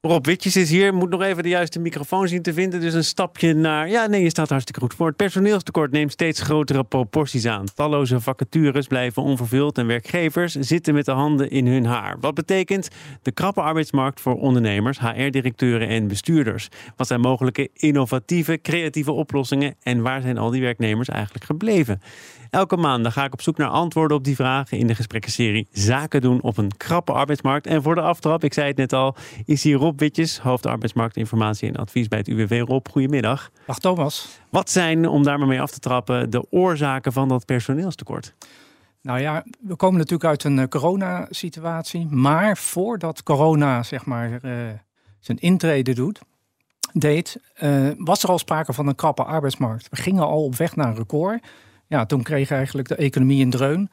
Rob Witjes is hier, moet nog even de juiste microfoon zien te vinden. Dus een stapje naar. Ja, nee, je staat hartstikke goed voor. Het personeelstekort neemt steeds grotere proporties aan. Talloze vacatures blijven onvervuld en werkgevers zitten met de handen in hun haar. Wat betekent de krappe arbeidsmarkt voor ondernemers, HR-directeuren en bestuurders? Wat zijn mogelijke innovatieve, creatieve oplossingen en waar zijn al die werknemers eigenlijk gebleven? Elke maand ga ik op zoek naar antwoorden op die vragen in de gesprekkenserie Zaken doen op een krappe arbeidsmarkt. En voor de aftrap, ik zei het net al, is hier Rob Witjes, hoofd arbeidsmarktinformatie en advies bij het UWV. Rob, goedemiddag. Dag Thomas. Wat zijn, om daar maar mee af te trappen, de oorzaken van dat personeelstekort? Nou ja, we komen natuurlijk uit een uh, coronasituatie. Maar voordat corona zeg maar uh, zijn intrede doet, deed, uh, was er al sprake van een krappe arbeidsmarkt. We gingen al op weg naar een record ja, toen kreeg eigenlijk de economie een dreun.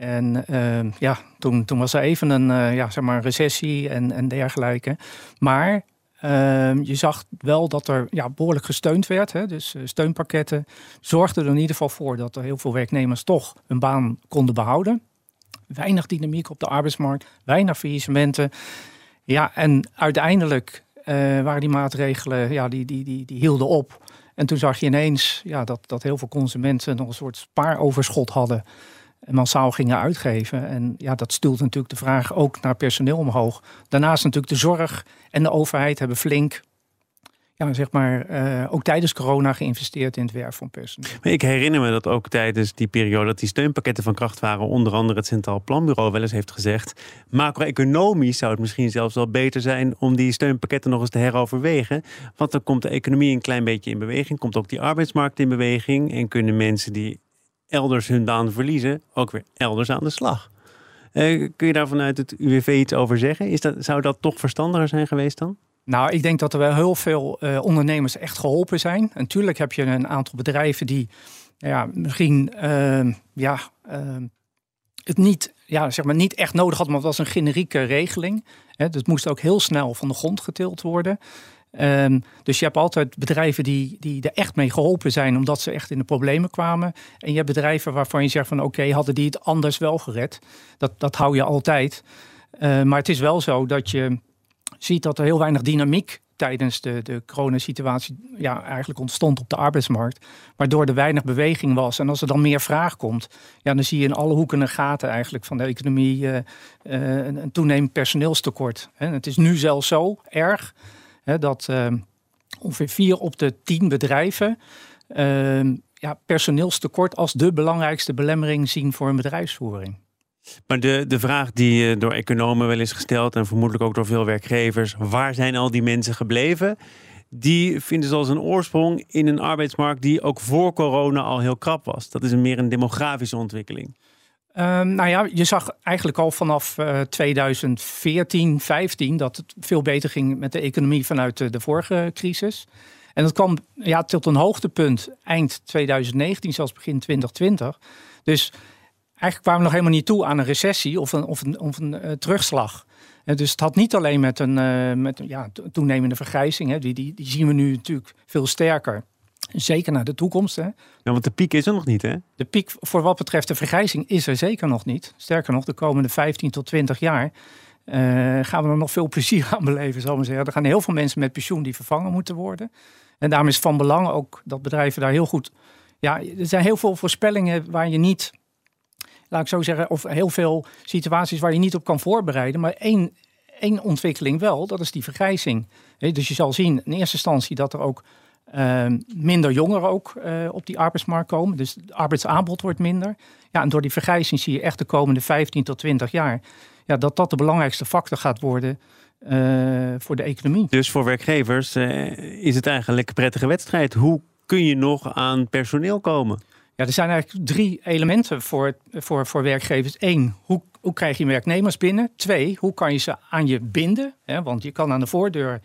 En uh, ja, toen, toen was er even een uh, ja, zeg maar recessie en, en dergelijke. Maar uh, je zag wel dat er ja, behoorlijk gesteund werd. Hè? Dus uh, steunpakketten zorgden er in ieder geval voor dat er heel veel werknemers toch een baan konden behouden. Weinig dynamiek op de arbeidsmarkt, weinig faillissementen. Ja, en uiteindelijk waren die maatregelen, ja, die, die, die, die hielden op. En toen zag je ineens ja, dat, dat heel veel consumenten nog een soort spaaroverschot hadden. Massaal gingen uitgeven. En ja, dat stuurt natuurlijk de vraag ook naar personeel omhoog. Daarnaast natuurlijk de zorg en de overheid hebben flink ja, zeg maar, uh, ook tijdens corona geïnvesteerd in het werk van personeel. ik herinner me dat ook tijdens die periode dat die steunpakketten van kracht waren, onder andere het Centraal Planbureau wel eens heeft gezegd, macro-economisch zou het misschien zelfs wel beter zijn om die steunpakketten nog eens te heroverwegen. Want dan komt de economie een klein beetje in beweging, komt ook die arbeidsmarkt in beweging en kunnen mensen die elders hun baan verliezen ook weer elders aan de slag. Uh, kun je daar vanuit het UWV iets over zeggen? Is dat, zou dat toch verstandiger zijn geweest dan? Nou, ik denk dat er wel heel veel uh, ondernemers echt geholpen zijn. En natuurlijk heb je een aantal bedrijven die ja, misschien uh, ja, uh, het niet, ja, zeg maar niet echt nodig hadden, maar het was een generieke regeling. Het moest ook heel snel van de grond getild worden. Um, dus je hebt altijd bedrijven die, die er echt mee geholpen zijn omdat ze echt in de problemen kwamen. En je hebt bedrijven waarvan je zegt van oké, hadden die het anders wel gered. Dat, dat hou je altijd. Uh, maar het is wel zo dat je ziet dat er heel weinig dynamiek tijdens de, de coronasituatie ja, eigenlijk ontstond op de arbeidsmarkt. Waardoor er weinig beweging was. En als er dan meer vraag komt, ja, dan zie je in alle hoeken en gaten eigenlijk van de economie uh, uh, een, een toenemend personeelstekort. En het is nu zelfs zo erg hè, dat uh, ongeveer vier op de tien bedrijven ja, personeelstekort als de belangrijkste belemmering zien voor een bedrijfsvoering. Maar de, de vraag die door economen wel is gesteld en vermoedelijk ook door veel werkgevers, waar zijn al die mensen gebleven? Die vinden ze als een oorsprong in een arbeidsmarkt die ook voor corona al heel krap was. Dat is meer een demografische ontwikkeling. Um, nou ja, je zag eigenlijk al vanaf uh, 2014, 15 dat het veel beter ging met de economie vanuit de, vorige crisis. En dat kwam ja, tot een hoogtepunt eind 2019, zelfs begin 2020. Dus eigenlijk kwamen we nog helemaal niet toe aan een recessie of een, of een, of een uh, terugslag. En dus het had niet alleen met een, uh, met, ja, toenemende vergrijzing, hè, die, die zien we nu natuurlijk veel sterker. Zeker naar de toekomst. Hè. Ja, want de piek is er nog niet, hè? De piek voor wat betreft de vergrijzing is er zeker nog niet. Sterker nog, de komende 15 tot 20 jaar uh, gaan we er nog veel plezier aan beleven, zal ik maar zeggen. Er gaan heel veel mensen met pensioen die vervangen moeten worden. En daarom is van belang ook dat bedrijven daar heel goed... Ja, er zijn heel veel voorspellingen waar je niet laat ik zo zeggen, of heel veel situaties waar je niet op kan voorbereiden. Maar één, één ontwikkeling wel, dat is die vergrijzing. dus je zal zien in eerste instantie dat er ook uh, minder jongeren ook uh, op die arbeidsmarkt komen. Dus het arbeidsaanbod wordt minder. Ja, en door die vergrijzing zie je echt de komende 15 tot 20 jaar ja, dat dat de belangrijkste factor gaat worden uh, voor de economie. Dus voor werkgevers is het eigenlijk een prettige wedstrijd. Hoe kun je nog aan personeel komen? Ja, er zijn eigenlijk drie elementen voor, voor, voor werkgevers. Eén, hoe, hoe krijg je werknemers binnen? Twee, hoe kan je ze aan je binden? want je kan aan de voordeur eh,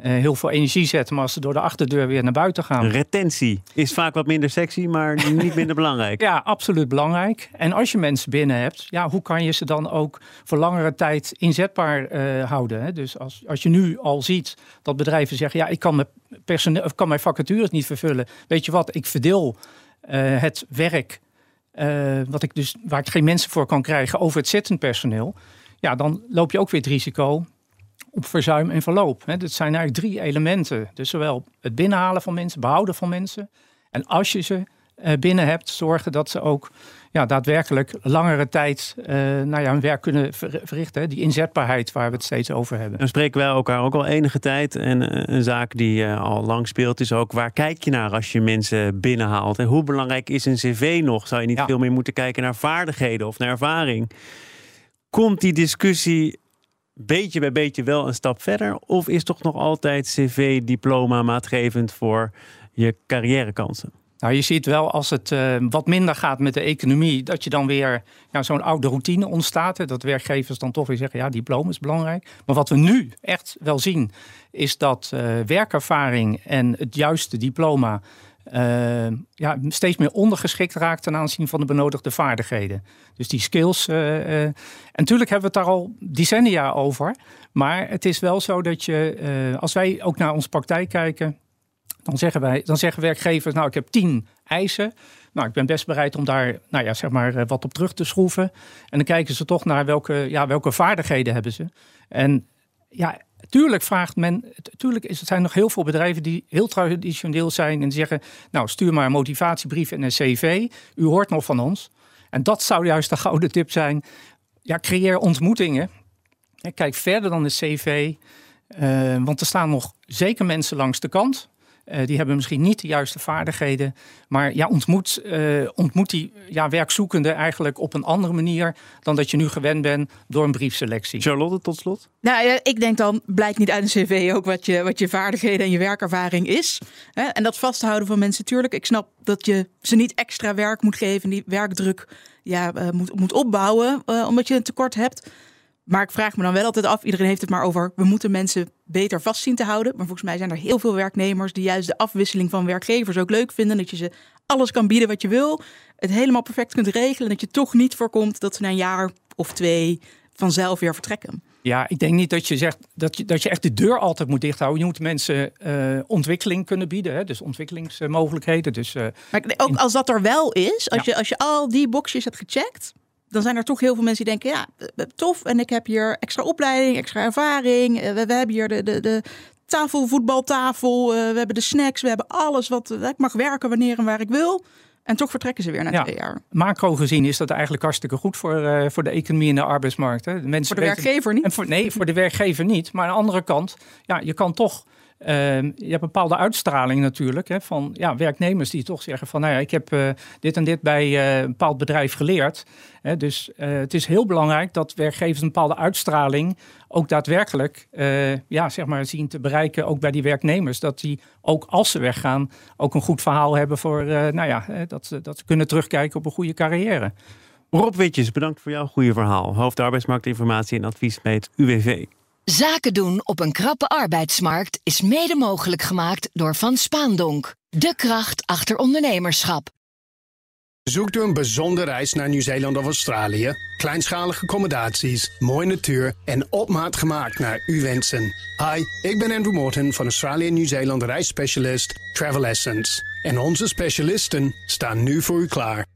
heel veel energie zetten, maar als ze door de achterdeur weer naar buiten gaan. Retentie is vaak wat minder sexy, maar niet minder belangrijk. Ja, absoluut belangrijk. En als je mensen binnen hebt, ja, hoe kan je ze dan ook voor langere tijd inzetbaar uh, houden? Hè? Dus als, als je nu al ziet dat bedrijven zeggen, ja, ik kan mijn, personeel, of kan mijn vacatures niet vervullen. Weet je wat, ik verdeel uh, het werk wat ik dus, waar ik geen mensen voor kan krijgen over het zittend personeel. Ja, dan loop je ook weer het risico op verzuim en verloop. Dat zijn eigenlijk drie elementen. Dus zowel het binnenhalen van mensen, behouden van mensen. En als je ze eh, binnen hebt, zorgen dat ze ook ja, daadwerkelijk langere tijd uh, nou ja, hun werk kunnen verrichten. Die inzetbaarheid waar we het steeds over hebben. Dan spreken wij elkaar ook al enige tijd. En eh, een zaak die al lang speelt is ook waar kijk je naar als je mensen binnenhaalt? En hoe belangrijk is een cv nog? Zou je niet veel meer moeten kijken naar vaardigheden of naar ervaring? Komt die discussie beetje bij beetje wel een stap verder? Of is toch nog altijd cv-diploma maatgevend voor je carrièrekansen? Nou, je ziet wel als het uh, wat minder gaat met de economie, dat je dan weer ja, zo'n oude routine ontstaat. Dat werkgevers dan toch weer zeggen, ja, diploma is belangrijk. Maar wat we nu echt wel zien, is dat uh, werkervaring en het juiste diploma uh, ja, steeds meer ondergeschikt raakt ten aanzien van de benodigde vaardigheden. Dus die skills. Uh, uh, en natuurlijk hebben we het daar al decennia over. Maar het is wel zo dat je, als wij ook naar onze praktijk kijken, dan zeggen, wij, dan zeggen werkgevers, nou ik heb tien eisen. Nou, ik ben best bereid om daar nou ja, zeg maar, wat op terug te schroeven. En dan kijken ze toch naar welke, ja, welke vaardigheden hebben ze. En ja, Tuurlijk vraagt men, tuurlijk is, zijn nog heel veel bedrijven die heel traditioneel zijn en zeggen, nou stuur maar een motivatiebrief en een cv, u hoort nog van ons. En dat zou juist de gouden tip zijn. Ja, creëer ontmoetingen. Kijk verder dan de cv, uh, want er staan nog zeker mensen langs de kant. Uh, die hebben misschien niet de juiste vaardigheden. Maar ja, ontmoet, uh, ontmoet die ja, werkzoekende eigenlijk op een andere manier dan dat je nu gewend bent door een briefselectie. Charlotte, tot slot? Nou ja, ik denk dan blijkt niet uit een cv ook wat je, wat je vaardigheden en je werkervaring is. Hè? En dat vasthouden van mensen, natuurlijk. Ik snap dat je ze niet extra werk moet geven, die werkdruk ja, uh, moet, moet opbouwen, omdat je een tekort hebt. Maar ik vraag me dan wel altijd af, iedereen heeft het maar over, we moeten mensen beter vast zien te houden. Maar volgens mij zijn er heel veel werknemers die juist de afwisseling van werkgevers ook leuk vinden. Dat je ze alles kan bieden wat je wil, het helemaal perfect kunt regelen. En dat je toch niet voorkomt dat ze na een jaar of twee vanzelf weer vertrekken. Ja, ik denk niet dat je zegt dat je, dat je echt de deur altijd moet dichthouden. Je moet mensen uh, ontwikkeling kunnen bieden, hè? dus ontwikkelingsmogelijkheden. Dus, uh, maar ook als dat er wel is, als, je, als je al die boxjes hebt gecheckt, dan zijn er toch heel veel mensen die denken, ja, eh, eh, tof. En ik heb hier extra opleiding, extra ervaring. Eh, we, we hebben hier de, de, de tafel, voetbaltafel. we hebben de snacks. We hebben alles wat ik mag werken wanneer en waar ik wil. En toch vertrekken ze weer na ja, twee jaar. Macro gezien is dat eigenlijk hartstikke goed voor, uh, voor de economie en de arbeidsmarkt. Hè. De mensen voor de werkgever niet? En voor, nee, voor de werkgever niet. Maar aan de andere kant, ja, je kan toch Ehm, je hebt bepaalde uitstraling natuurlijk hè, van ja, werknemers die toch zeggen van nou ja, ik heb uh, dit en dit bij uh, een bepaald bedrijf geleerd. Hè, dus uh, het is heel belangrijk dat werkgevers een bepaalde uitstraling ook daadwerkelijk ja, zeg maar zien te bereiken, ook bij die werknemers. Dat die ook als ze weggaan, ook een goed verhaal hebben voor nou ja, dat, dat ze kunnen terugkijken op een goede carrière. Rob Witjes, bedankt voor jouw goede verhaal. Hoofd arbeidsmarktinformatie en advies bij het UWV. Zaken doen op een krappe arbeidsmarkt is mede mogelijk gemaakt door Van Spaandonk. De kracht achter ondernemerschap. Zoekt u een bijzondere reis naar Nieuw-Zeeland of Australië? Kleinschalige accommodaties, mooie natuur en op maat gemaakt naar uw wensen. Hi, ik ben Andrew Morton van Australië Nieuw-Zeeland reisspecialist Travel Essence. En onze specialisten staan nu voor u klaar.